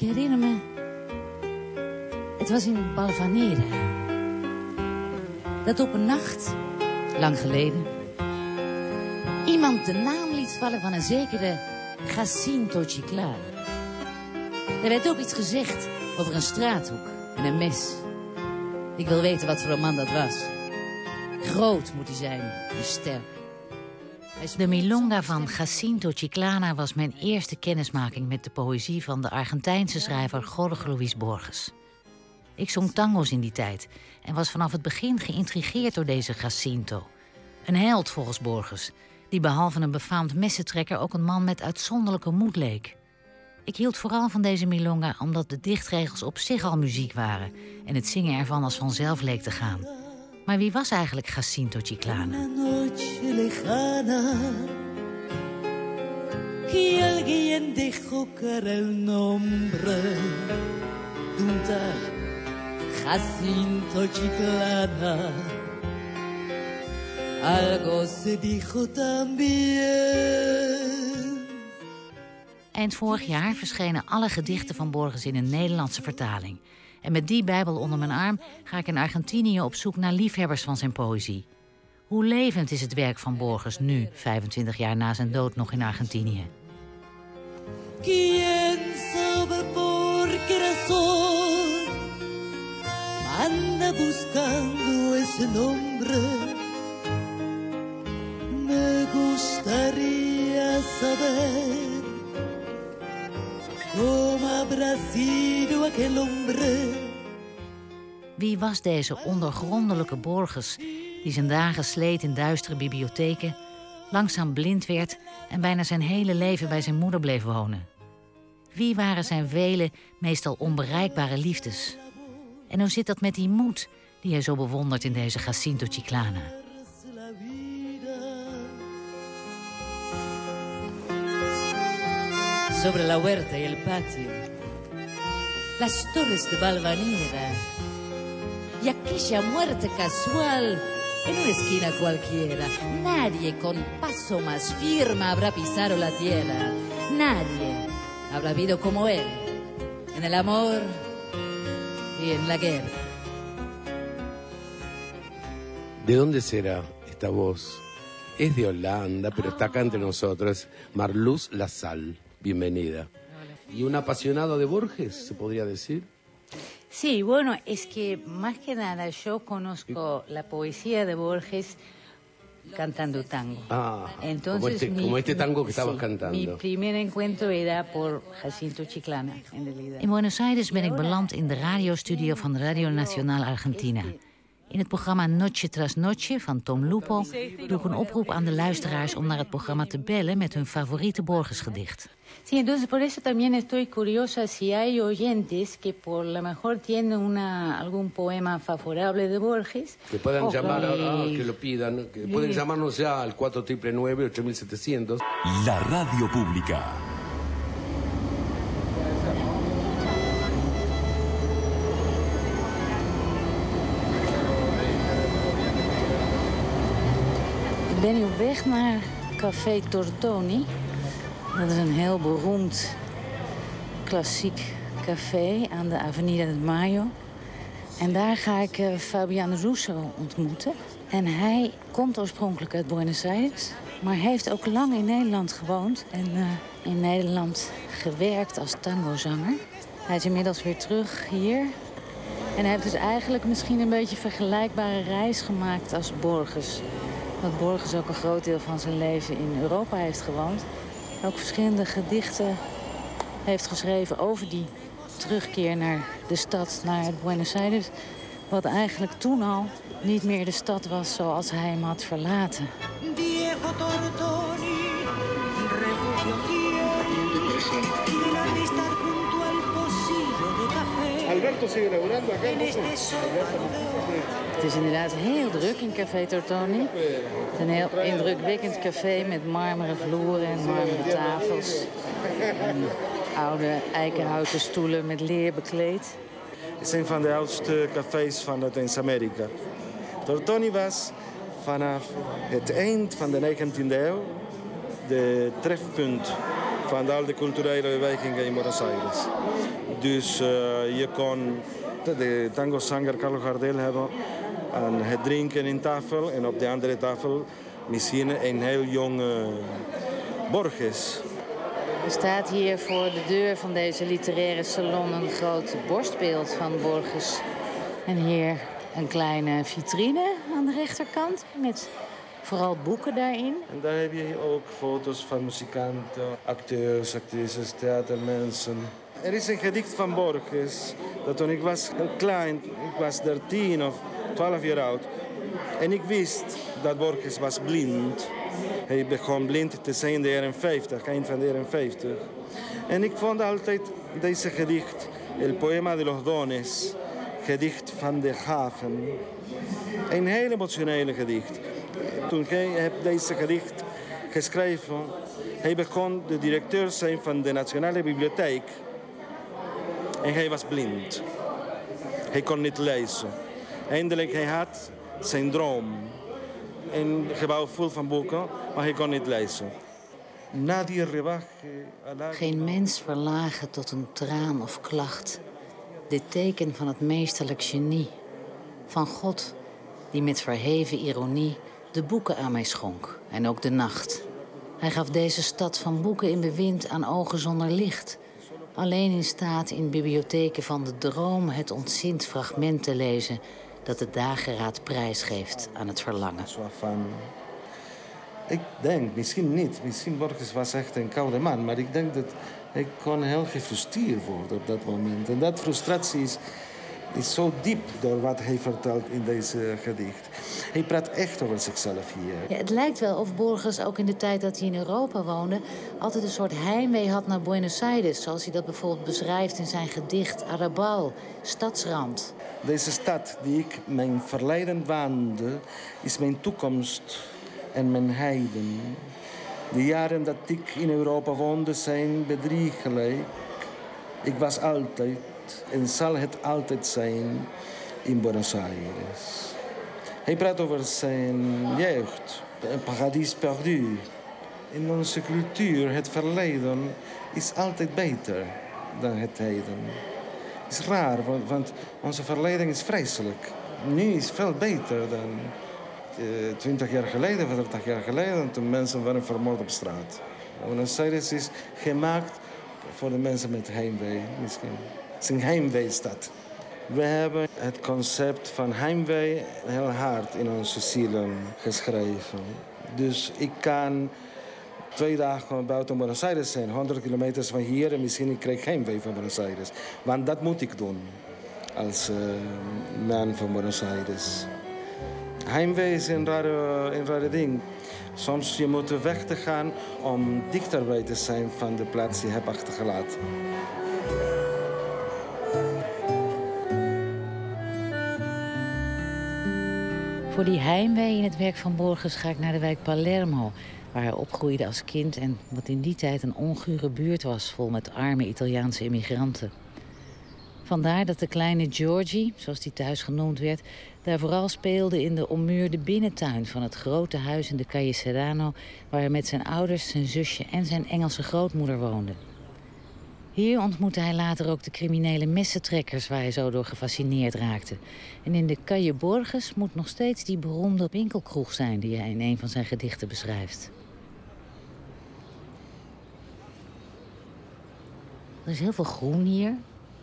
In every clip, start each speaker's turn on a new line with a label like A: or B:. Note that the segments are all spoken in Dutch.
A: Ik herinner me... Het was in Balvanera. Dat op een nacht, lang geleden... iemand de naam liet vallen van een zekere Jacinto Chiclana. Er werd ook iets gezegd over een straathoek en een mes. Ik wil weten wat voor een man dat was. Groot moet hij zijn en sterk.
B: De Milonga van Jacinto Chiclana was mijn eerste kennismaking met de poëzie van de Argentijnse schrijver Jorge Luis Borges. Ik zong tango's in die tijd en was vanaf het begin geïntrigeerd door deze Jacinto. Een held volgens Borges, die behalve een befaamd messentrekker ook een man met uitzonderlijke moed leek. Ik hield vooral van deze milonga omdat de dichtregels op zich al muziek waren en het zingen ervan als vanzelf leek te gaan. Maar wie was eigenlijk Jacinto Chiclana?
C: Que alguien dejó el nombre de un tal Jacinto Chiclana. Algo se dijo también.
B: Eind vorig jaar verschenen alle gedichten van Borges in een Nederlandse vertaling. En met die Bijbel onder mijn arm ga ik in Argentinië op zoek naar liefhebbers van zijn poëzie. Hoe levend is het werk van Borges nu, 25 jaar na zijn dood, nog in Argentinië?
C: ¿Quién sabe por qué razón anda buscando ese nombre? Me gustaría saber habrá sido aquel hombre.
B: Wie was deze ondergrondelijke Borges die zijn dagen sleet in duistere bibliotheken, langzaam blind werd en bijna zijn hele leven bij zijn moeder bleef wonen? Wie waren zijn vele, meestal onbereikbare liefdes? En hoe zit dat met die moed die hij zo bewondert in deze Jacinto Chiclana?
A: sobre la huerta y el patio, las torres de Valvanera y aquella muerte casual en una esquina cualquiera. Nadie con paso más firme habrá pisado la tierra. Nadie habrá vivido como él en el amor y en la guerra.
D: ¿De dónde será esta voz? Es de Holanda, pero está acá entre nosotros. Marluz Lasal, bienvenida. ¿Y un apasionado de Borges, se podría decir?
E: Sí, bueno, es que más que nada yo conozco la poesía de Borges cantando tango.
D: Ah,
E: Entonces,
D: como, este,
E: mi-
D: como este tango que estabas
E: sí, Mi
D: cantando.
E: primer encuentro era por Jacinto Chiclana, en realidad.
B: In Buenos Aires ben ik beland in de radiostudio van Radio Nacional Argentina. In het programma Noche tras Noche van Tom Lupo doe ik een oproep aan de luisteraars om naar het programma te bellen met hun favoriete Borgesgedicht.
E: Sí, entonces por eso también estoy curiosa si hay oyentes que por lo mejor tienen una, algún poema favorable de Borges.
D: Que puedan llamar, a- ah, que lo pidan, que pueden llamarnos ya al 499-8700.
F: La radio pública.
E: Ben weg naar Café Tortoni. Dat is een heel beroemd klassiek café aan de Avenida del Mayo. En daar ga ik eh, Fabian Russo ontmoeten. En hij komt oorspronkelijk uit Buenos Aires, maar heeft ook lang in Nederland gewoond en eh, in Nederland gewerkt als tangozanger. Hij is inmiddels weer terug hier. En hij heeft dus eigenlijk misschien een beetje vergelijkbare reis gemaakt als Borges. Dat Borges ook een groot deel van zijn leven in Europa heeft gewoond. Ook verschillende gedichten heeft geschreven over die terugkeer naar de stad, naar Buenos Aires. Wat eigenlijk toen al niet meer de stad was zoals hij hem had verlaten. Het is inderdaad heel druk in Café Tortoni. Het is een heel indrukwekkend café met marmeren vloeren en marmeren tafels. En oude eikenhouten stoelen met leer bekleed.
G: Het is een van de oudste cafés van Latijns-Amerika. Tortoni was vanaf het eind van de 19e eeuw de trefpunt van al de culturele bewegingen in Buenos Aires. Dus uh, je kon de tango-zanger Carlos Gardel hebben aan het drinken in tafel en op de andere tafel misschien een heel jonge Borges.
E: Er staat hier voor de deur van deze literaire salon een groot borstbeeld van Borges. En hier een kleine vitrine aan de rechterkant met vooral boeken daarin.
G: En daar heb je ook foto's van muzikanten, acteurs, actrices, theatermensen. Er is een gedicht van Borges dat toen ik was klein, ik was 13 of 12 jaar oud. En ik wist dat Borges was blind. Hij begon blind te zijn in de jaren 50, eind van de jaren 50. En ik vond altijd deze gedicht, El Poema de los Dones, gedicht van de haven. Een heel emotionele gedicht. Toen hij deze gedicht geschreven, hij begon de directeur zijn van de Nationale Bibliotheek. En hij was blind. Hij kon niet lezen. Eindelijk hij had zijn droom. Een gebouw vol van boeken, maar hij kon niet lezen.
E: Geen mens verlagen tot een traan of klacht. Dit teken van het meesterlijk genie. Van God, die met verheven ironie de boeken aan mij schonk. En ook de nacht. Hij gaf deze stad van boeken in bewind aan ogen zonder licht. Alleen in staat in bibliotheken van de droom het ontzint fragment te lezen dat de dageraad prijsgeeft aan het verlangen.
G: Ik denk, misschien niet. Misschien Borges was echt een koude man. Maar ik denk dat hij kon heel gefrustreerd worden op dat moment. En dat frustratie is, is zo diep door wat hij vertelt in deze gedicht. Hij praat echt over zichzelf hier.
E: Ja, het lijkt wel of Borges ook in de tijd dat hij in Europa woonde... altijd een soort heimwee had naar Buenos Aires. Zoals hij dat bijvoorbeeld beschrijft in zijn gedicht Arabal, Stadsrand.
G: Deze stad die ik mijn verleden waande, is mijn toekomst en mijn heiden. De jaren dat ik in Europa woonde zijn bedriegelijk. Ik was altijd en zal het altijd zijn in Buenos Aires. Hij praat over zijn jeugd, een paradijs perdu. In onze cultuur, het verleden is altijd beter dan het heden. Het is raar, want onze verleden is vreselijk. Nu is veel beter dan eh, twintig jaar geleden of 30 jaar geleden, toen mensen waren vermoord op straat. Buenos Aires is gemaakt voor de mensen met heimwee, misschien. Het is een heimweestad. We hebben het concept van heimwee heel hard in onze zielen geschreven. Dus ik kan twee dagen buiten Buenos Aires zijn, 100 kilometer van hier... en misschien krijg ik heimwee van Buenos Aires. Want dat moet ik doen als uh, man van Buenos Aires. Heimwee is een rare, een rare ding. Soms je moet weg te gaan om dichterbij te zijn van de plaats die je hebt achtergelaten.
E: Voor die heimwee in het werk van Borges ga ik naar de wijk Palermo... waar hij opgroeide als kind en wat in die tijd een ongure buurt was... vol met arme Italiaanse immigranten. Vandaar dat de kleine Georgie, zoals die thuis genoemd werd... daar vooral speelde in de ommuurde binnentuin van het grote huis in de Calle Serrano... waar hij met zijn ouders, zijn zusje en zijn Engelse grootmoeder woonde. Hier ontmoette hij later ook de criminele messentrekkers... waar hij zo door gefascineerd raakte. En in de Calle Borges moet nog steeds die beroemde winkelkroeg zijn... die hij in een van zijn gedichten beschrijft. Er is heel veel groen hier.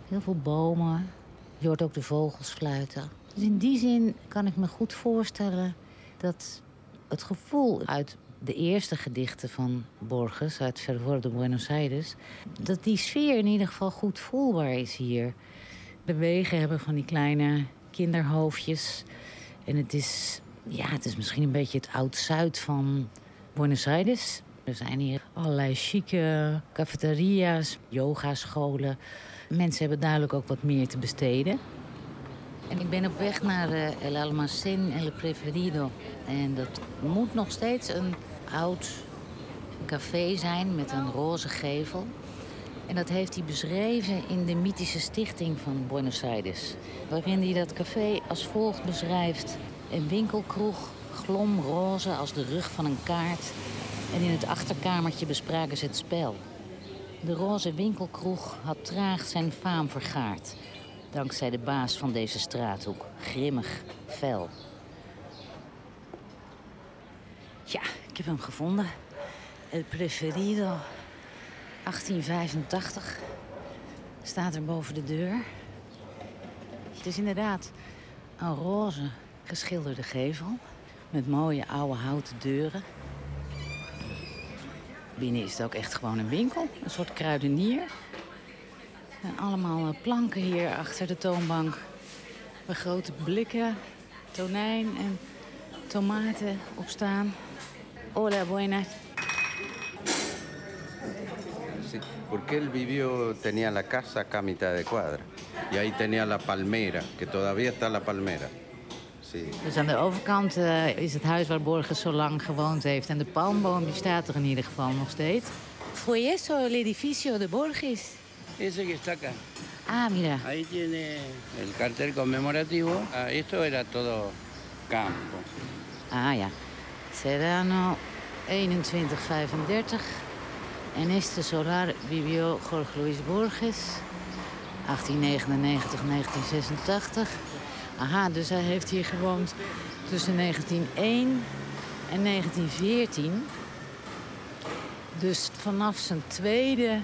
E: Heel veel bomen. Je hoort ook de vogels fluiten. Dus in die zin kan ik me goed voorstellen dat het gevoel uit de eerste gedichten van Borges uit Fervor de Buenos Aires... dat die sfeer in ieder geval goed voelbaar is hier. De wegen hebben van die kleine kinderhoofdjes. En het is, ja, het is misschien een beetje het oud-Zuid van Buenos Aires. Er zijn hier allerlei chique cafeteria's, yogascholen. Mensen hebben duidelijk ook wat meer te besteden. En ik ben op weg naar uh, El Almacén El Preferido. En dat moet nog steeds een oud café zijn met een roze gevel. En dat heeft hij beschreven in de mythische stichting van Buenos Aires. Waarin hij dat café als volgt beschrijft. Een winkelkroeg, glomroze als de rug van een kaart. En in het achterkamertje bespraken ze het spel. De roze winkelkroeg had traag zijn faam vergaard. Dankzij de baas van deze straathoek. Grimmig, fel. Ja, ik heb hem gevonden. El Preferido 1885 staat er boven de deur. Het is inderdaad een roze geschilderde gevel met mooie oude houten deuren. Binnen is het ook echt gewoon een winkel, een soort kruidenier. En allemaal eh, planken hier achter de toonbank. Waar grote blikken, tonijn en tomaten op staan. Hola, buenas.
H: Sí, porque él vivió, tenía la casa acá a mitad de cuadra. Y ahí tenía la palmera, que todavía está la palmera. Sí.
E: Dus aan de overkant eh, is het huis waar Borges zo lang gewoond heeft. En de palmboom die staat er in ieder geval nog steeds. Fue eso el edificio de Borges?
I: Ese que está acá.
E: Ah, mira.
I: Ahí tiene el cartel conmemorativo. Ah, esto era todo campo.
E: Ah ja. Serrano 2135. En este solar vivió Jorge Luis Borges. 1899-1986. Aha, dus hij heeft hier gewoond tussen 1901 en 1914. Dus vanaf zijn tweede...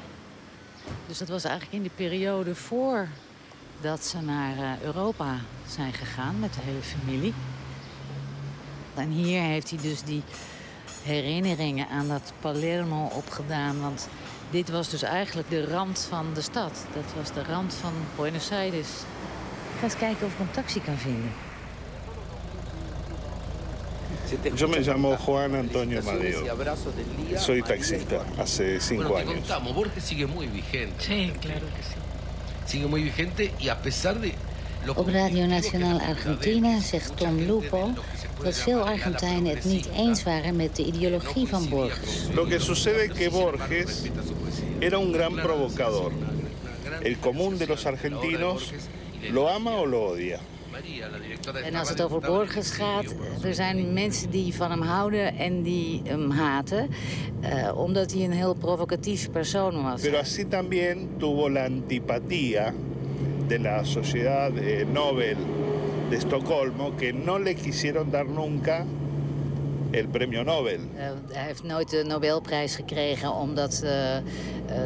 E: Dus dat was eigenlijk in de periode voordat ze naar eh, Europa zijn gegaan met de hele familie. En hier heeft hij dus die herinneringen aan dat Palermo opgedaan. Want dit was dus eigenlijk de rand van de stad. Dat was de rand van Buenos Aires. Ik ga eens kijken of ik een taxi kan vinden.
J: Yo me llamo Juan Antonio Madeo. Soy taxista hace cinco
D: Bueno, te
J: años.
D: contamos, Borges sigue muy vigente.
E: Sí, claro que sí.
D: Sigue muy vigente y a pesar de...
E: Radio
D: resulta
E: Argentina zegt Tom Lupo dat veel Argentijnen het niet eens waren met de ideologie van Borges.
J: Lo que sucede es que Borges era un gran provocador. El común de los argentinos lo ama o lo odia.
E: En als het over Borges gaat, er zijn mensen die van hem houden en die hem haten. eh, omdat hij een heel provocatief persoon was.
J: Pero así también tuvo la antipatía de la Sociedad eh, Nobel de Estocolmo, que no le quisieron dar nunca el premio Nobel.
E: Eh, hij heeft nooit de Nobelprijs gekregen omdat eh, eh,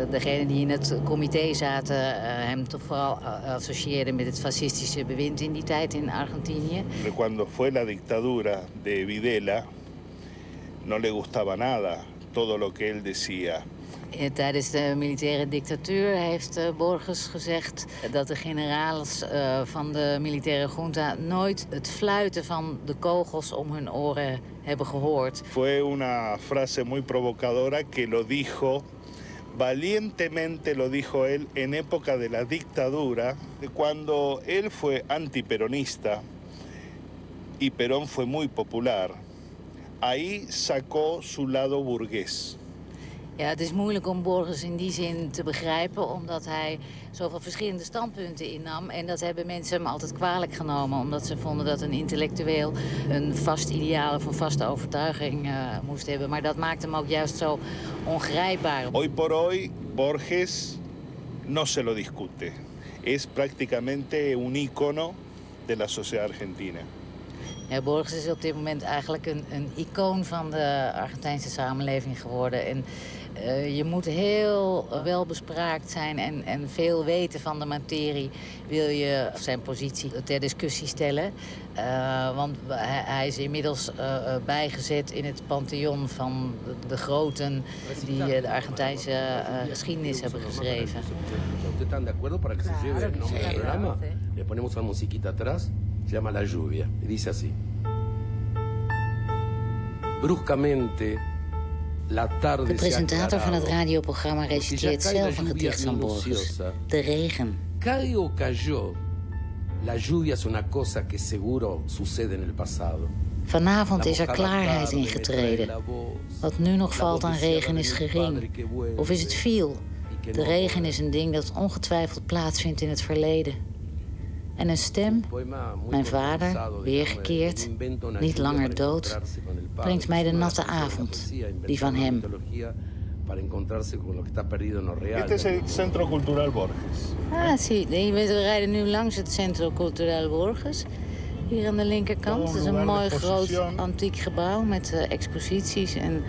E: degenen die in het comité zaten hem toch vooral associeerden met het fascistische bewind in die tijd in Argentinië.
J: Cuando fue la dictadura de Videla, no le gustaba nada todo lo que él decía.
E: Eh, Tijdens de militaire dictatuur heeft eh, Borges gezegd dat de generaals eh, van de militaire junta nooit het fluiten van de kogels om hun oren hebben gehoord.
J: Fue una frase muy provocadora que lo dijo, valientemente lo dijo él en época de la dictadura, cuando él fue antiperonista y Perón fue muy popular. Ahí sacó su lado burgués.
E: Ja, het is moeilijk om Borges in die zin te begrijpen, omdat hij zoveel verschillende standpunten innam. En dat hebben mensen hem altijd kwalijk genomen, omdat ze vonden dat een intellectueel een vast ideaal of een vaste overtuiging eh, moest hebben. Maar dat maakt hem ook juist zo ongrijpbaar.
J: Hoy por hoy, Borges no se lo discute. Es prácticamente un ícono de la sociedad argentina.
E: Ja, Borges is op dit moment eigenlijk een, een icoon van de Argentijnse samenleving geworden. En je moet heel welbespraakt zijn en, en veel weten van de materie... wil je zijn positie ter discussie stellen. Eh, want hij, is inmiddels eh, eh, bijgezet in het pantheon van de, de groten... die eh, de Argentijnse eh, geschiedenis hebben geschreven.
D: Le ponemos una musiquita atrás, se llama La Lluvia, y dice así. Bruscamente,
E: De presentator van het radioprogramma reciteert zelf een gedicht van Borges. De regen.
D: Cayó, la lluvia es una cosa que seguro sucede en el pasado.
E: Vanavond is er klaarheid ingetreden. Wat nu nog valt aan regen is gering. Of is het veel?
D: que
E: De regen is een ding dat ongetwijfeld plaatsvindt in het verleden. En een stem, mijn vader, weergekeerd, niet langer dood, brengt mij de natte avond, die van hem.
J: Este es el Centro Cultural Borges.
E: Ah, zie. We rijden nu langs het Centro Cultural Borges. Hier aan de linkerkant. Het is een mooi groot antiek gebouw met uh, exposities en uh,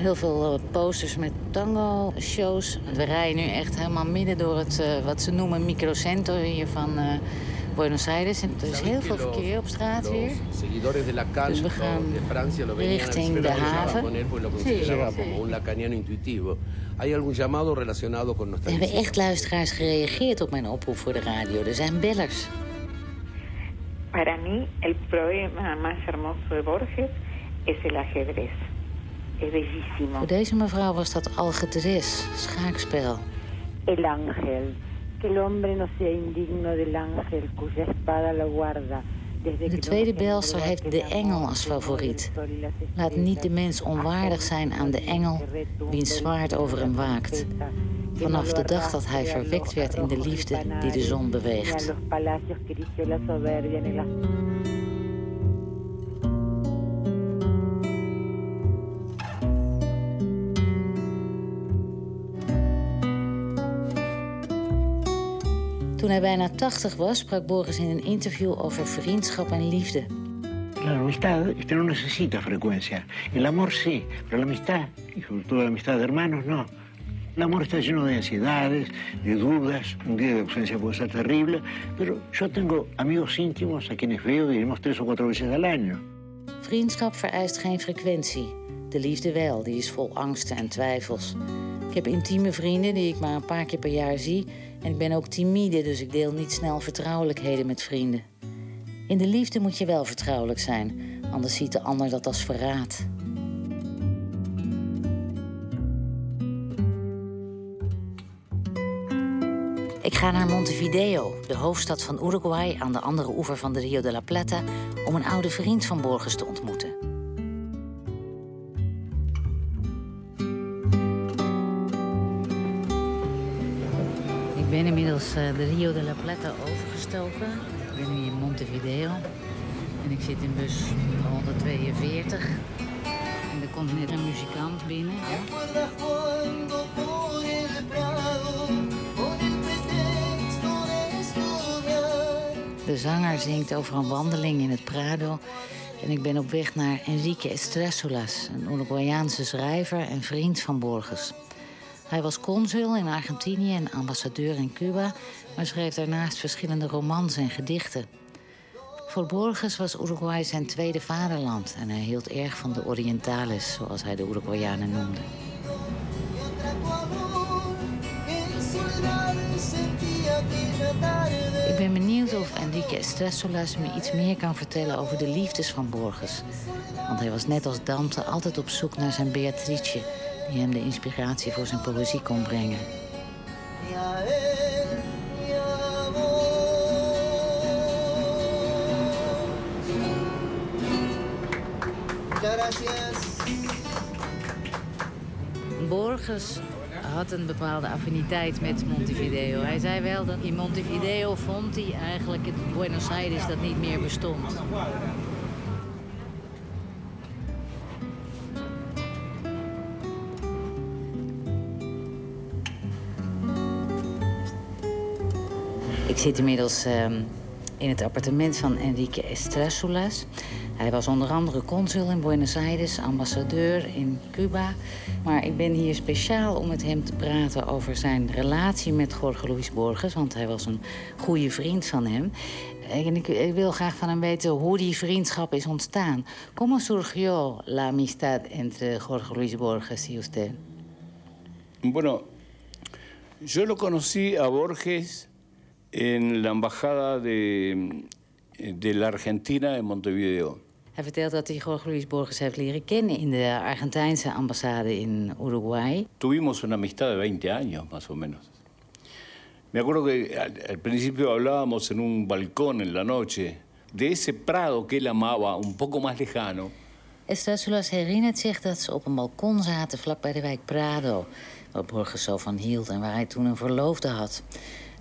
E: heel veel uh, posters met tango-shows. We rijden nu echt helemaal midden door het, wat ze noemen, microcentro hier van Buenos Aires. En er is heel veel verkeer op straat hier. Dus we gaan richting de haven. Er hebben echt luisteraars gereageerd op mijn oproep voor de radio. Er zijn bellers.
K: Para mí, el problema más hermoso de Borges es el ajedrez. Es bellísimo.
E: Voor deze mevrouw was dat algetres, schaakspel.
K: El ángel. Que el hombre no sea indigno del ángel cuya espada lo guarda.
E: De tweede belster heeft de engel als favoriet. Laat niet de mens onwaardig zijn aan de engel wiens zwaard over hem waakt. Vanaf de dag dat hij verwekt werd in de liefde die de zon beweegt. Toen hij bijna 80 was, sprak Boris in een interview over vriendschap en liefde.
L: La amistad este no necesita frecuencia. El amor sí, pero la amistad, y sobre todo la amistad de hermanos, no. El amor está lleno de ansiedades, de dudas. Un día de ausencia puede ser terrible, pero yo tengo amigos íntimos a quienes veo, diremos, tres o cuatro veces al año.
E: Vriendschap vereist geen frequentie. De liefde wel, die is vol angsten en twijfels. Ik heb intieme vrienden die ik maar een paar keer per jaar zie. En ik ben ook timide, dus ik deel niet snel vertrouwelijkheden met vrienden. In de liefde moet je wel vertrouwelijk zijn, anders ziet de ander dat als verraad. Ik ga naar Montevideo, de hoofdstad van Uruguay aan de andere oever van de Rio de la Plata, om een oude vriend van Borges te ontmoeten. Ben inmiddels uh, de Rio de la Plata overgestoken. Ik ben nu in Montevideo en ik zit in bus 142. En er komt net een muzikant binnen. De zanger zingt over een wandeling in het Prado. En ik ben op weg naar Enrique Estresolas, een Uruguayaanse schrijver en vriend van Borges. Hij was consul in Argentinië en ambassadeur in Cuba, maar schreef daarnaast verschillende romans en gedichten. Voor Borges was Uruguay zijn tweede vaderland en hij hield erg van de Orientales, zoals hij de Uruguayanen noemde. Ik ben benieuwd of Enrique Estressolas me iets meer kan vertellen over de liefdes van Borges. Want hij was net als Dante altijd op zoek naar zijn Beatrice... die hem de inspiratie voor zijn poëzie kon brengen. Borges had een bepaalde affiniteit met Montevideo. Hij zei wel dat in Montevideo vond hij eigenlijk het Buenos Aires dat niet meer bestond. Ik zit inmiddels uh, in het appartement van Enrique Estresulas. Hij was onder andere consul in Buenos Aires, ambassadeur in Cuba. Maar ik ben hier speciaal om met hem te praten over zijn relatie met Jorge Luis Borges. Want hij was een goede vriend van hem. En ik, wil graag van hem weten hoe die vriendschap is ontstaan. ¿Cómo surgió la amistad entre Jorge Luis Borges y usted?
I: Bueno, yo lo conocí a Borges en la embajada de, de la Argentina en Montevideo.
E: Hij vertelt dat hij Jorge Luis Borges heeft leren kennen in de Argentijnse ambassade in Uruguay.
I: Tuvimos una amistad de 20 años, más o menos. Me acuerdo que al, al principio hablábamos en un balcón en la noche de ese prado que él amaba, un poco más lejano.
E: Estasulas herinnert zich dat ze op een balkon zaten vlakbij de wijk Prado, waar Borges zo van hield en waar hij toen een verloofde had.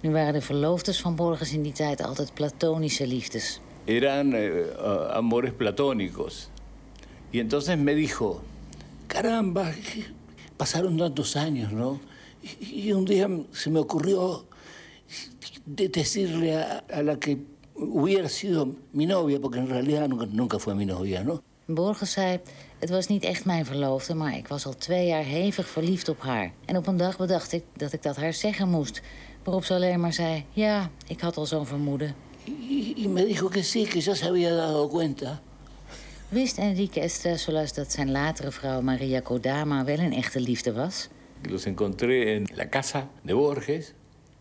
E: Nu waren de verloofdes van Borges in die tijd altijd platonische liefdes.
I: eran eh, amores platónicos. Y entonces me dijo, caramba, pasaron tantos años, ¿no? Y, un día se me ocurrió decirle a, a, la que hubiera sido mi novia, porque en realidad nunca, nunca fue mi novia, ¿no?
E: Borges zei, het was niet echt mijn verloofde, maar ik was al twee jaar hevig verliefd op haar. En op een dag bedacht ik dat ik dat haar zeggen moest. Waarop ze alleen maar zei, ja, ik had al zo'n vermoeden.
I: Y me dijo que sí, que ya se había dado cuenta.
E: Wist Enrique Estresolas dat zijn latere vrouw Maria Kodama wel een echte liefde was?
I: Los encontré en la casa de Borges.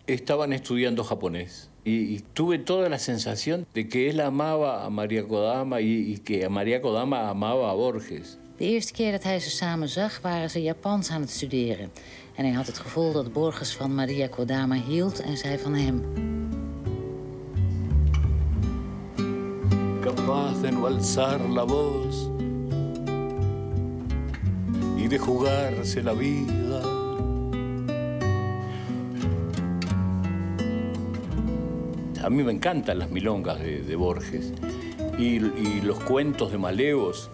I: Estaban estudiando japonés. Y, y, tuve toda la sensación de que él amaba a María Kodama y, y, que a María Kodama amaba a Borges.
E: De eerste keer dat hij ze samen zag, waren ze Japans aan het studeren. En hij had het gevoel dat Borges van Maria Kodama hield en zij van hem.
I: Capaz de no alzar la voz y de jugarse la vida. A mí me encantan las milongas de, de Borges y, y, los cuentos de Malevos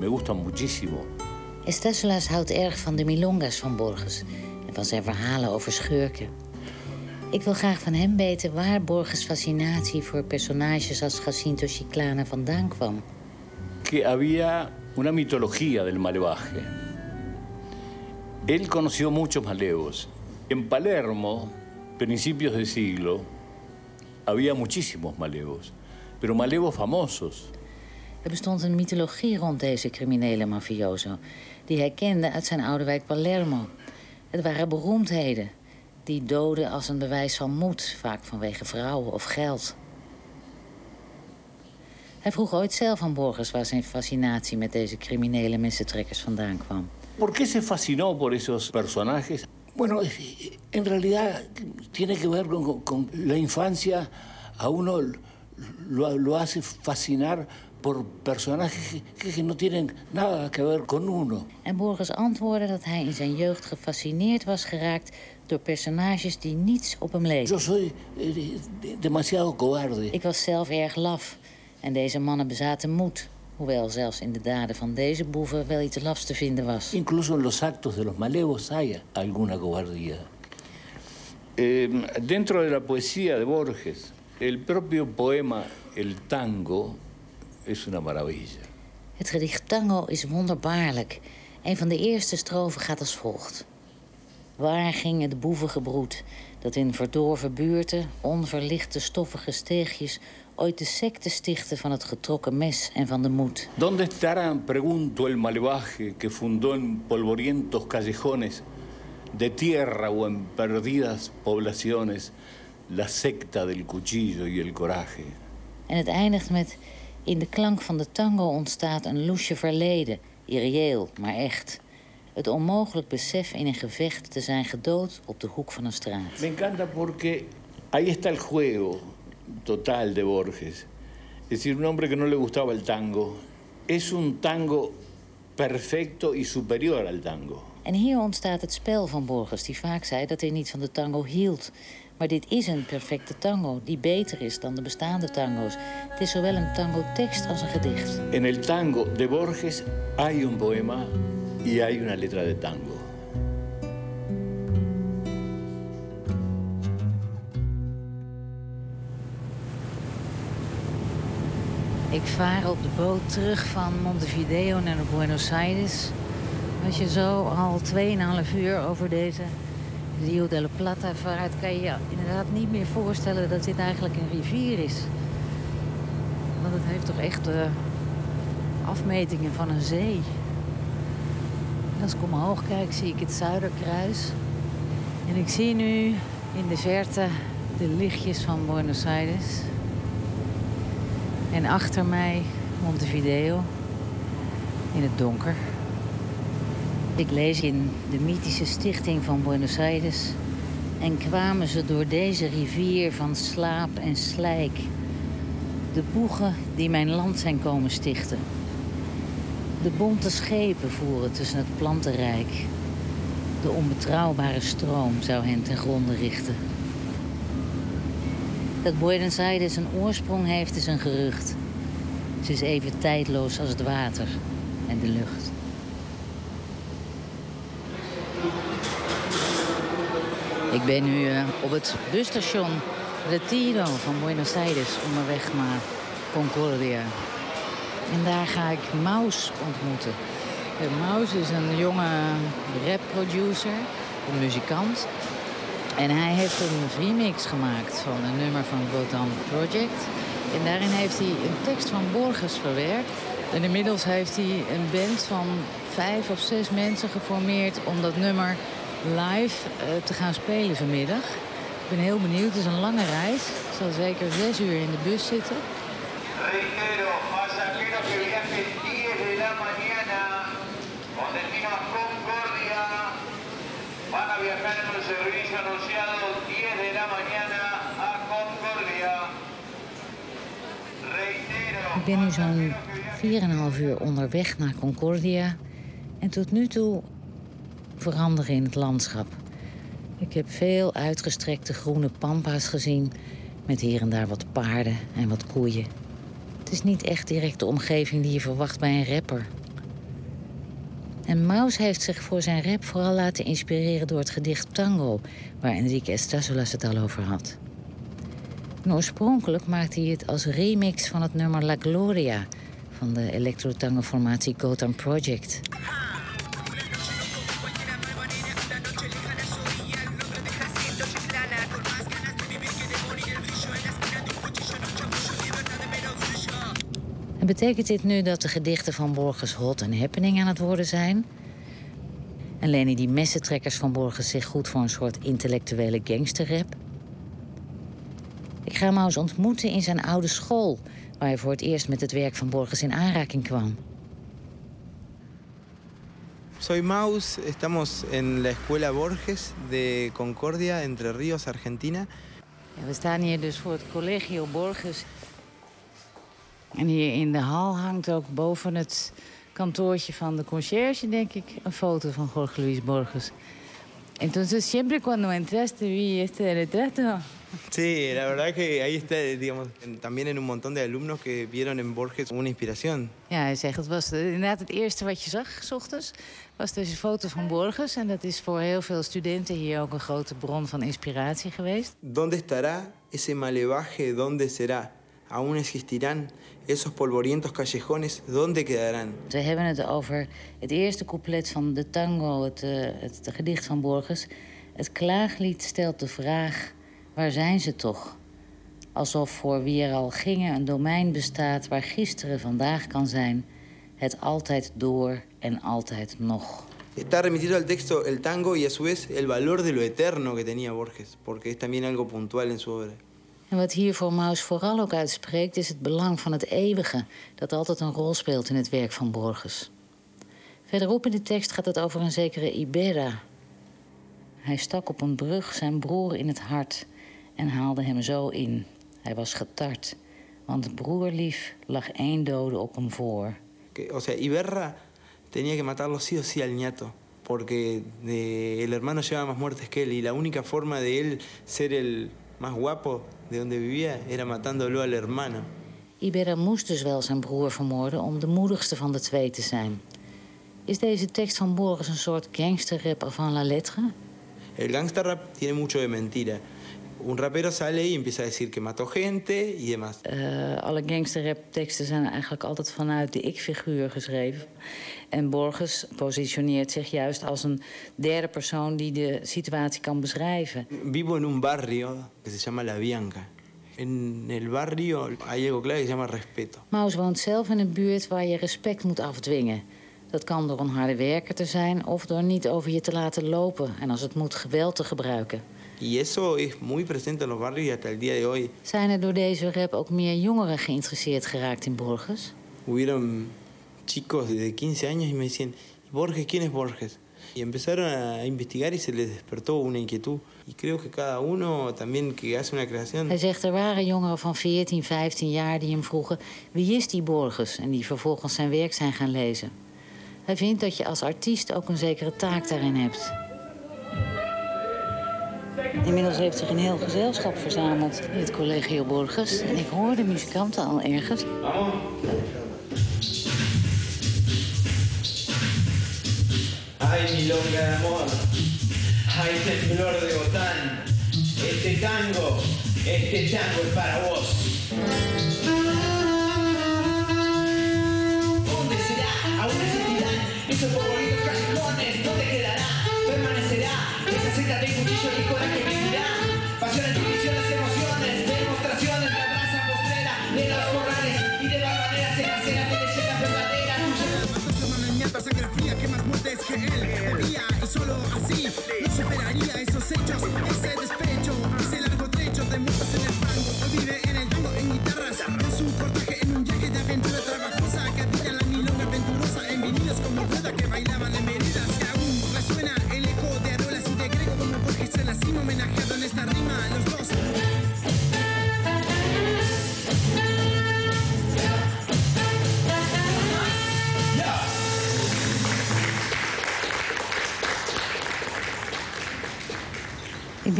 I: me gustan muchísimo.
E: Estesselas houdt erg van de milongas van Borges en van zijn verhalen over schurken. Ik wil graag van hem weten waar Borges' fascinatie voor personages als Jacinto Chiclana vandaan kwam.
I: Que había una mitología del malevaje. Él conoció muchos malevos. En Palermo, principios de siglo, había muchísimos malevos, pero malevos famosos.
E: Er bestond een mythologie rond deze criminele mafioso, die hij kende uit zijn oude wijk Palermo. Het waren beroemdheden, die doden als een bewijs van moed, vaak vanwege vrouwen of geld. Hij vroeg ooit zelf aan Borges waar zijn fascinatie met deze criminele missentrekkers vandaan kwam.
I: ¿Por qué se fascinó por esos personajes? Bueno, en realidad tiene que ver con, con la infancia. A uno lo, lo, hace fascinar por personajes que, que no tienen nada que ver con uno.
E: En Borges antwoordde dat hij in zijn jeugd gefascineerd was geraakt door personages die niets op hem leken.
I: Yo soy eh, demasiado cobarde.
E: Ik was zelf erg laf en deze mannen bezaten moed. Hoewel zelfs in de daden van deze boeven wel iets lafs te vinden was.
I: Incluso en los actos de los malevos hay alguna cobardía. Eh, dentro de la poesía de Borges, el propio poema El Tango es una maravilla.
E: Het gedicht Tango is wonderbaarlijk. Een van de eerste strofen gaat als volgt. Waar ging het boevengebroed dat in verdorven buurten, onverlichte stoffige steegjes ooit de secte stichten van het getrokken mes en van de moed.
I: ¿Dónde estará, pregunto, el malevaje que fundó en polvorientos callejones de tierra o en perdidas poblaciones la secta del cuchillo y el coraje?
E: En het eindigt met in de klank van de tango ontstaat een loesje verleden, irreëel, maar echt. Het onmogelijk besef in een gevecht te zijn gedood op de hoek van een straat.
I: Me encanta porque ahí está el juego total de Borges. Es decir, un hombre que no le gustaba el tango. Es un tango perfecto y superior al tango.
E: En hier ontstaat het spel van Borges, die vaak zei dat hij niet van de tango hield. Maar dit is een perfecte tango die beter is dan de bestaande tango's. Het is zowel een tango-tekst als een gedicht.
I: En el tango de Borges hay un poema y hay una letra de tango.
E: Ik vaar op de boot terug van Montevideo naar Buenos Aires. Als je zo al 2,5 uur over deze Rio de la Plata vaart... kan je je inderdaad niet meer voorstellen dat dit eigenlijk een rivier is. Want het heeft toch echt de afmetingen van een zee. Als ik omhoog kijk, zie ik het Zuiderkruis. En ik zie nu in de verte de lichtjes van Buenos Aires. En achter mij Montevideo in het donker. Ik lees in de mythische stichting van Buenos Aires. En kwamen ze door deze rivier van slaap en slijk. De boegen die mijn land zijn komen stichten. De bonte schepen voeren tussen het plantenrijk. De onbetrouwbare stroom zou hen ten gronde richten. Dat Buenos Aires een oorsprong heeft is een gerucht. Ze is even tijdloos als het water en de lucht. Ik ben nu uh, op het busstation Retiro van Buenos Aires onderweg naar Concordia. En daar ga ik Maus ontmoeten. Maus is een jonge rap-producer, een muzikant. En hij heeft een remix gemaakt van een nummer van Gotham Project. En daarin heeft hij een tekst van Borges verwerkt. En inmiddels heeft hij een band van vijf of zes mensen geformeerd... om dat nummer live uh, te gaan spelen vanmiddag. Ik ben heel benieuwd. Het is een lange reis. Ik zal zeker zes uur in de bus zitten. Reitero, pasajeros que viajen 10 de la mañana con destino a Concordia. Van a viajar en un servicio anunciado 10 de la mañana a Concordia. Reitero. Ik ben nu zo'n 4,5 uur onderweg naar Concordia. En tot nu toe veranderen in het landschap. Ik heb veel uitgestrekte groene pampa's gezien... met hier en daar wat paarden en wat koeien. Het is niet echt direct de omgeving die je verwacht bij een rapper. En Maus heeft zich voor zijn rap vooral laten inspireren door het gedicht Tango... waar Enrique Estazolas het al over had. Oorspronkelijk maakte hij het als remix van het nummer La Gloria... van de electro-tango-formatie Gotham Project... En betekent dit nu dat de gedichten van Borges hot en happening aan het worden zijn? En lenen die messentrekkers van Borges zich goed voor een soort intellectuele gangsterrap? Ik ga Maus ontmoeten in zijn oude school... waar hij voor het eerst met het werk van Borges in aanraking kwam.
M: Soy Maus, estamos en la Escuela Borges de Concordia, Entre Ríos, Argentina.
E: Ja, we staan hier dus voor het Collegio Borges en hier in de hal hangt ook boven het kantoortje van de conciërge, denk ik, een foto van Jorge Luis Borges. Entonces, siempre cuando entraste vi este retrato.
M: Sí, la verdad que ahí está, digamos, también en un montón de alumnos que vieron en Borges una inspiración.
E: Ja, hij zegt, het was inderdaad het eerste wat je zag, s ochtends, was deze foto van Borges. En dat is voor heel veel studenten hier ook een grote bron van inspiratie geweest.
M: ¿Dónde estará ese malevaje? ¿Dónde será? ¿Aún existirán esos polvorientos callejones? ¿Dónde quedarán?
E: We hebben het over het eerste couplet van de tango, het, het, het gedicht van Borges. Het klaaglied stelt de vraag, waar zijn ze toch? Alsof voor wie er al gingen een domein bestaat... waar gisteren vandaag kan zijn, het altijd door en altijd nog.
M: Está remitido al texto el tango y a su vez el valor de lo eterno que tenía Borges, porque es también algo puntual en su obra.
E: En wat hier voor Maus vooral ook uitspreekt, is het belang van het eeuwige, dat altijd een rol speelt in het werk van Borges. Verderop in de tekst gaat het over een zekere Ibera. Hij stak op een brug zijn broer in het hart en haalde hem zo in. Hij was getart, want broerlief lag één dode op hem voor.
M: O sea, Iberra tenía que matarlo sí o sí al nieto. Porque de, el hermano llevaba más muertes que él y la única forma de él ser el más guapo de donde vivía era matándolo al hermano.
E: Ibera moest dus wel zijn broer vermoorden om de moedigste van de twee te zijn. Is deze tekst van Borges een soort gangsterrap avant la lettre?
M: El gangsterrap tiene mucho de mentira. Un rapero sale y empieza a decir que mató gente y demás.
E: Uh, alle gangsterrap-teksten zijn eigenlijk altijd vanuit de ik-figuur geschreven. En Borges positioneert zich juist als een derde persoon die de situatie kan beschrijven.
M: Vivo en un barrio que se llama La Bianca. En el barrio hay algo clave que se llama respeto.
E: Maus woont zelf in een buurt waar je respect moet afdwingen. Dat kan door een harde werker te zijn of door niet over je te laten lopen en als het moet geweld te gebruiken.
M: Y eso es muy presente en los barrios y hasta el día de hoy.
E: Zijn er door deze rap ook meer jongeren geïnteresseerd geraakt in Borges?
M: Hubieron chicos de 15 años y me decían, Borges, ¿quién es Borges? Y empezaron a investigar y se les despertó una inquietud. Y creo que cada uno también que hace una creación...
E: Hij zegt, er waren jongeren van 14, 15 jaar die hem vroegen... wie is die Borges? En die vervolgens zijn werk zijn gaan lezen. Hij vindt dat je als artiest ook een zekere taak daarin hebt. Inmiddels heeft zich een heel gezelschap verzameld in het Collegio Borges. En ik hoor de muzikanten al ergens.
N: Ay, milonga de amor. Ay, temblor de botán. Este tango, este tango es para vos. Y vivirá. Pasiones, divisiones, emociones, demostraciones de raza postrera de los corrales y de barbaneras en las cenas de leyendas verdaderas.
O: ñata, sangre fría que más muertes que él bebía y solo así no superaría esos hechos, ese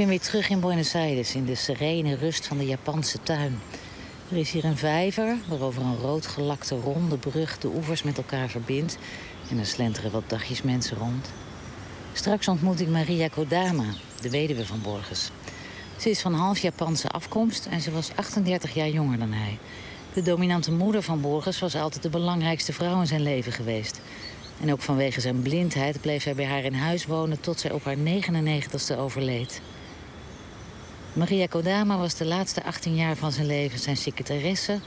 E: ben weer terug in Buenos Aires, in de serene rust van de Japanse tuin. Er is hier een vijver waarover een rood gelakte ronde brug de oevers met elkaar verbindt. En er slenteren wat dagjes mensen rond. Straks ontmoet ik Maria Kodama, de weduwe van Borges. Ze is van half Japanse afkomst en ze was 38 jaar jonger dan hij. De dominante moeder van Borges was altijd de belangrijkste vrouw in zijn leven geweest. En ook vanwege zijn blindheid bleef hij bij haar in huis wonen tot zij op haar 99ste overleed. Maria Kodama was de laatste 18 jaar van zijn leven zijn secretaresse,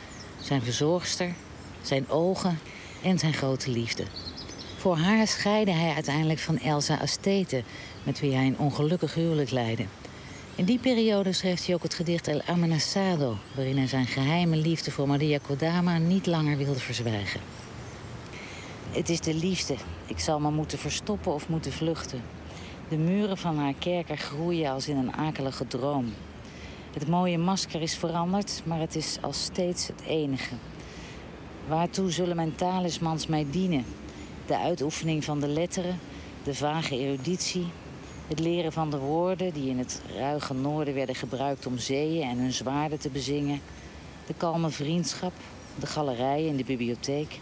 E: zijn verzorgster, zijn ogen en zijn grote liefde. Voor haar scheidde hij uiteindelijk van Elsa Astete, met wie hij een ongelukkig huwelijk leidde. In die periode schreef hij ook het gedicht El Amenazado, waarin hij zijn geheime liefde voor Maria Kodama niet langer wilde verzwijgen. Het is de liefde. Ik zal me moeten verstoppen of moeten vluchten. De muren van haar kerker groeien als in een akelige droom. Het mooie masker is veranderd, maar het is als steeds het enige. Waartoe zullen mijn talismans mij dienen? De uitoefening van de letteren, de vage eruditie, het leren van de woorden die in het ruige noorden werden gebruikt om zeeën en hun zwaarden te bezingen, de kalme vriendschap, de galerij en de bibliotheek,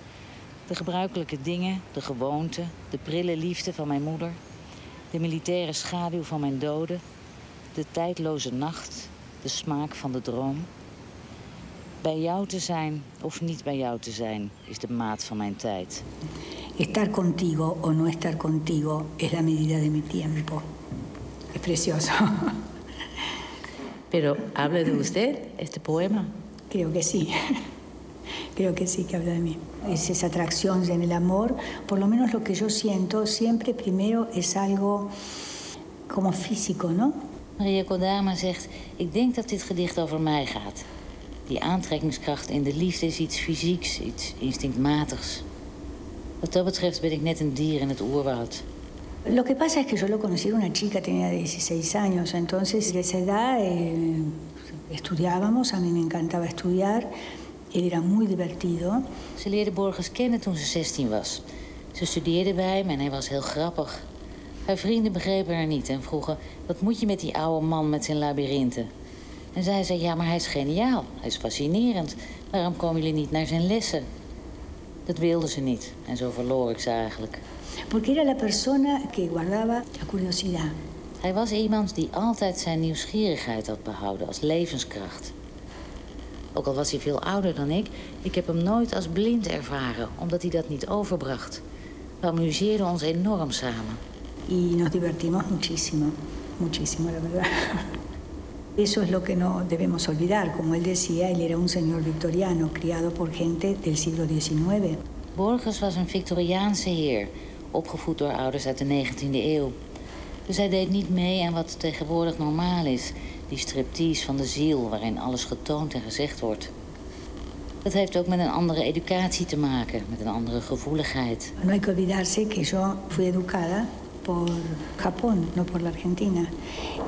E: de gebruikelijke dingen, de gewoonten, de prille liefde van mijn moeder, de militaire schaduw van mijn doden, de tijdloze nacht, de smaak van de droom. Bij jou te zijn of niet bij jou te zijn is de maat van mijn tijd.
P: Estar contigo o no estar contigo es la medida de mi tiempo. Es precioso.
E: Pero, ¿habla de usted este poema?
P: Creo que sí. Creo que sí que habla de mí. Es esa atracción en el amor. Por lo menos lo que yo siento siempre primero es algo como físico, ¿no?
E: Maria Kodama zegt: Ik denk dat dit gedicht over mij gaat. Die aantrekkingskracht in de liefde is iets fysieks, iets instinctmatigs. Wat dat betreft ben ik net een dier in het oerwoud.
P: Lo que pasa es que yo lo conocí, una chica, tenía 16 años, entonces a esa edad eh, estudiábamos, a mí me encantaba estudiar, él era muy divertido.
E: Ze leerde Borges kennen toen ze 16 was. Ze studeerde bij hem en hij was heel grappig. Haar vrienden begrepen haar niet en vroegen... wat moet je met die oude man met zijn labyrinthen? En zij zei, ja, maar hij is geniaal. Hij is fascinerend. Waarom komen jullie niet naar zijn lessen? Dat wilde ze niet. En zo verloor ik ze eigenlijk.
P: Porque era la persona que guardaba la curiosidad.
E: Hij was iemand die altijd zijn nieuwsgierigheid had behouden als levenskracht. Ook al was hij veel ouder dan ik, ik heb hem nooit als blind ervaren, omdat hij dat niet overbracht. We amuseerden ons enorm samen.
P: Y nos divertimos muchísimo, muchísimo, la verdad. Eso es lo que no debemos olvidar. Como él decía, él era un señor victoriano, criado por gente del siglo XIX.
E: Borges was een Victoriaanse heer, opgevoed door ouders uit de 19e eeuw. Dus hij deed niet mee aan wat tegenwoordig normaal is. Die striptease van de ziel, waarin alles getoond en gezegd wordt. Dat heeft ook met een andere educatie te maken, met een andere gevoeligheid.
P: No hay que olvidarse que yo fui educada por Japón, no por la Argentina,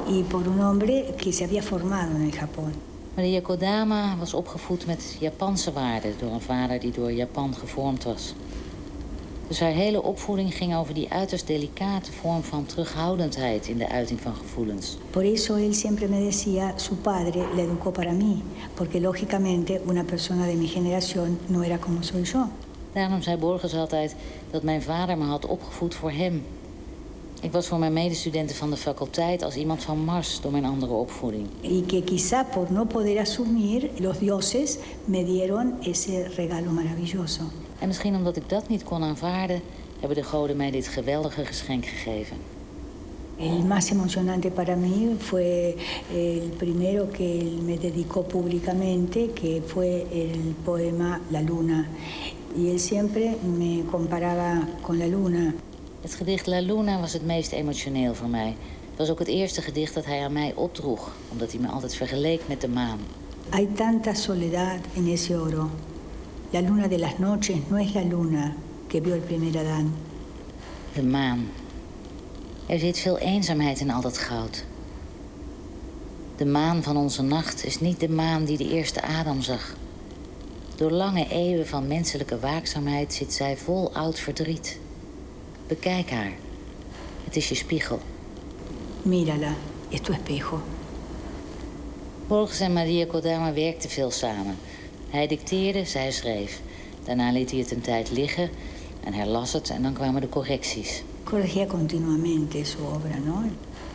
P: y por un hombre que se había formado en el Japón.
E: Maria Kodama was opgevoed met Japanse waarden door een vader die door Japan gevormd was. Dus haar hele opvoeding ging over die uiterst delicate vorm van terughoudendheid in de uiting van gevoelens.
P: Por eso él siempre me decía, su padre le educó para mí, porque lógicamente una persona de mi generación no era como soy yo.
E: Daarom zei Borges altijd dat mijn vader me had opgevoed voor hem. Ik was voor mijn medestudenten van de faculteit als iemand van Mars door mijn andere opvoeding.
P: Y que quizá por no poder asumir, los dioses me dieron ese regalo maravilloso.
E: En misschien omdat ik dat niet kon aanvaarden, hebben de goden mij dit geweldige geschenk gegeven.
P: El más emocionante para mí fue el primero que él me dedicó públicamente, que fue el poema La Luna. Y él siempre me comparaba con la luna.
E: Het gedicht La Luna was het meest emotioneel voor mij. Het was ook het eerste gedicht dat hij aan mij opdroeg, omdat hij me altijd vergeleek met de maan.
P: Hay tanta soledad en ese oro. La luna de las noches no es la luna que vio el primer Adán.
E: De maan. Er zit veel eenzaamheid in al dat goud. De maan van onze nacht is niet de maan die de eerste Adam zag. Door lange eeuwen van menselijke waakzaamheid zit zij vol oud verdriet. Bekijk haar. Het is je spiegel.
P: Mírala, es tu espejo.
E: Borges en Maria Kodama werkten veel samen. Hij dicteerde, zij schreef. Daarna liet hij het een tijd liggen en herlas het en dan kwamen de correcties.
P: Corregía continuamente su obra, ¿no?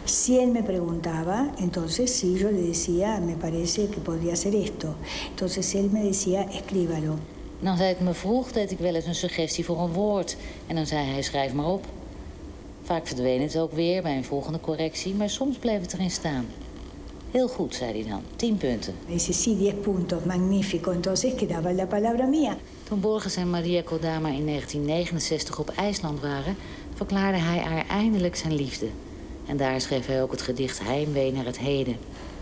P: Si él me preguntaba, entonces sí, yo le decía, me parece que podría ser esto. Entonces él me decía, escríbalo.
E: En als hij het me vroeg, deed ik wel eens een suggestie voor een woord. En dan zei hij, schrijf maar op. Vaak verdween het ook weer bij een volgende correctie, maar soms bleef het erin staan. Heel goed, zei hij dan. Tien punten.
P: Dice, sí, 10 puntos, magnífico. Entonces quedaba la palabra mía.
E: Toen Borges en Maria Kodama in 1969 op IJsland waren... verklaarde hij haar eindelijk zijn liefde. En daar schreef hij ook het gedicht Heimwee naar het heden.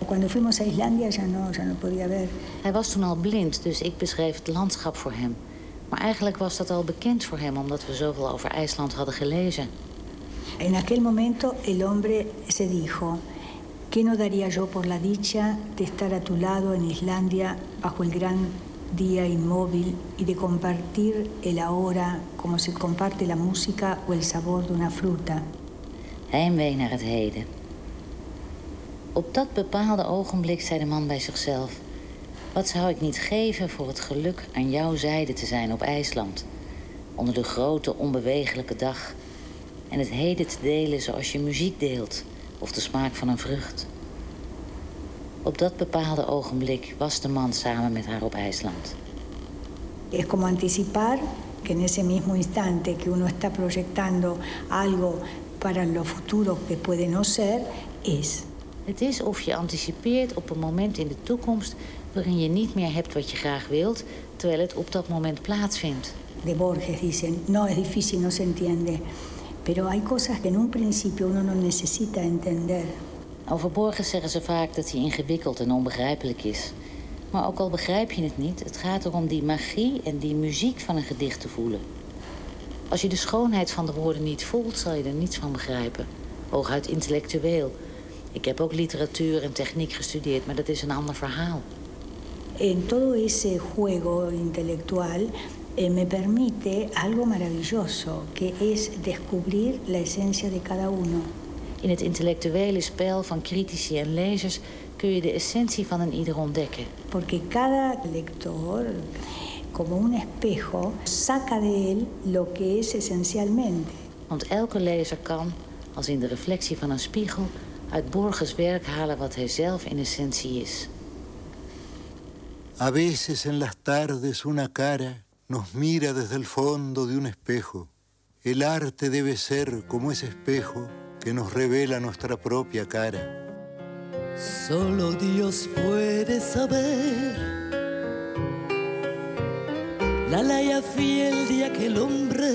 P: Cuando fuimos a Islandia ya no, ya no podía ver.
E: Hij was toen al blind, dus ik beschreef het landschap voor hem. Maar eigenlijk was dat al bekend voor hem... omdat we zoveel over IJsland hadden gelezen.
P: En aquel momento el hombre se dijo, ¿qué no daría yo por la dicha de estar a tu lado en Islandia bajo el gran día inmóvil y de compartir el ahora como se comparte la música o el sabor de una fruta?
E: Heimwee naar het heden. Op dat bepaalde ogenblik zei de man bij zichzelf... wat zou ik niet geven voor het geluk aan jouw zijde te zijn op IJsland... onder de grote, onbewegelijke dag... en het heden te delen zoals je muziek deelt... of de smaak van een vrucht. Op dat bepaalde ogenblik was de man samen met haar op IJsland.
P: Es como anticipar que en ese mismo instante que uno está proyectando algo para lo futuro que puede no ser, es.
E: Het is of je anticipeert op een moment in de toekomst... waarin je niet meer hebt wat je graag wilt... terwijl het op dat moment plaatsvindt.
P: De Borges dicen, no es difícil, no se entiende. Pero hay cosas que en un principio uno no necesita entender.
E: Over Borges zeggen ze vaak dat hij ingewikkeld en onbegrijpelijk is. Maar ook al begrijp je het niet, het gaat erom die magie en die muziek van een gedicht te voelen. Als je de schoonheid van de woorden niet voelt, zal je er niets van begrijpen. Hooguit intellectueel. Ik heb ook literatuur en techniek gestudeerd, maar dat is een ander verhaal.
P: En todo ese juego intelectual eh, me permite algo maravilloso, que es descubrir la esencia de cada uno.
E: In het intellectuele spel van critici en lezers kun je de essentie van een ieder ontdekken.
P: Porque cada lector, como un espejo, saca de él lo que es esencialmente.
E: Want elke lezer kan, als in de reflectie van een spiegel, uit Borges werk halen wat hij zelf in essentie is.
Q: A veces en las tardes una cara nos mira desde el fondo de un espejo. El arte debe ser como ese espejo que nos revela nuestra propia cara.
C: Solo Dios puede saber la laya fiel de aquel hombre.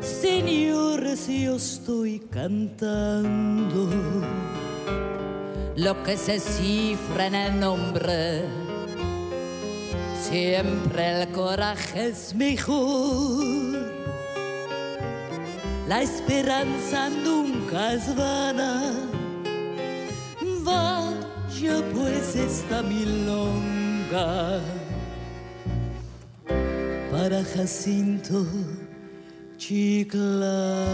C: Señores, yo estoy cantando lo que se cifra en el nombre. Siempre el coraje es mejor. La esperanza nunca es vana. Vaya pues esta milonga para Jacinto Chiclana.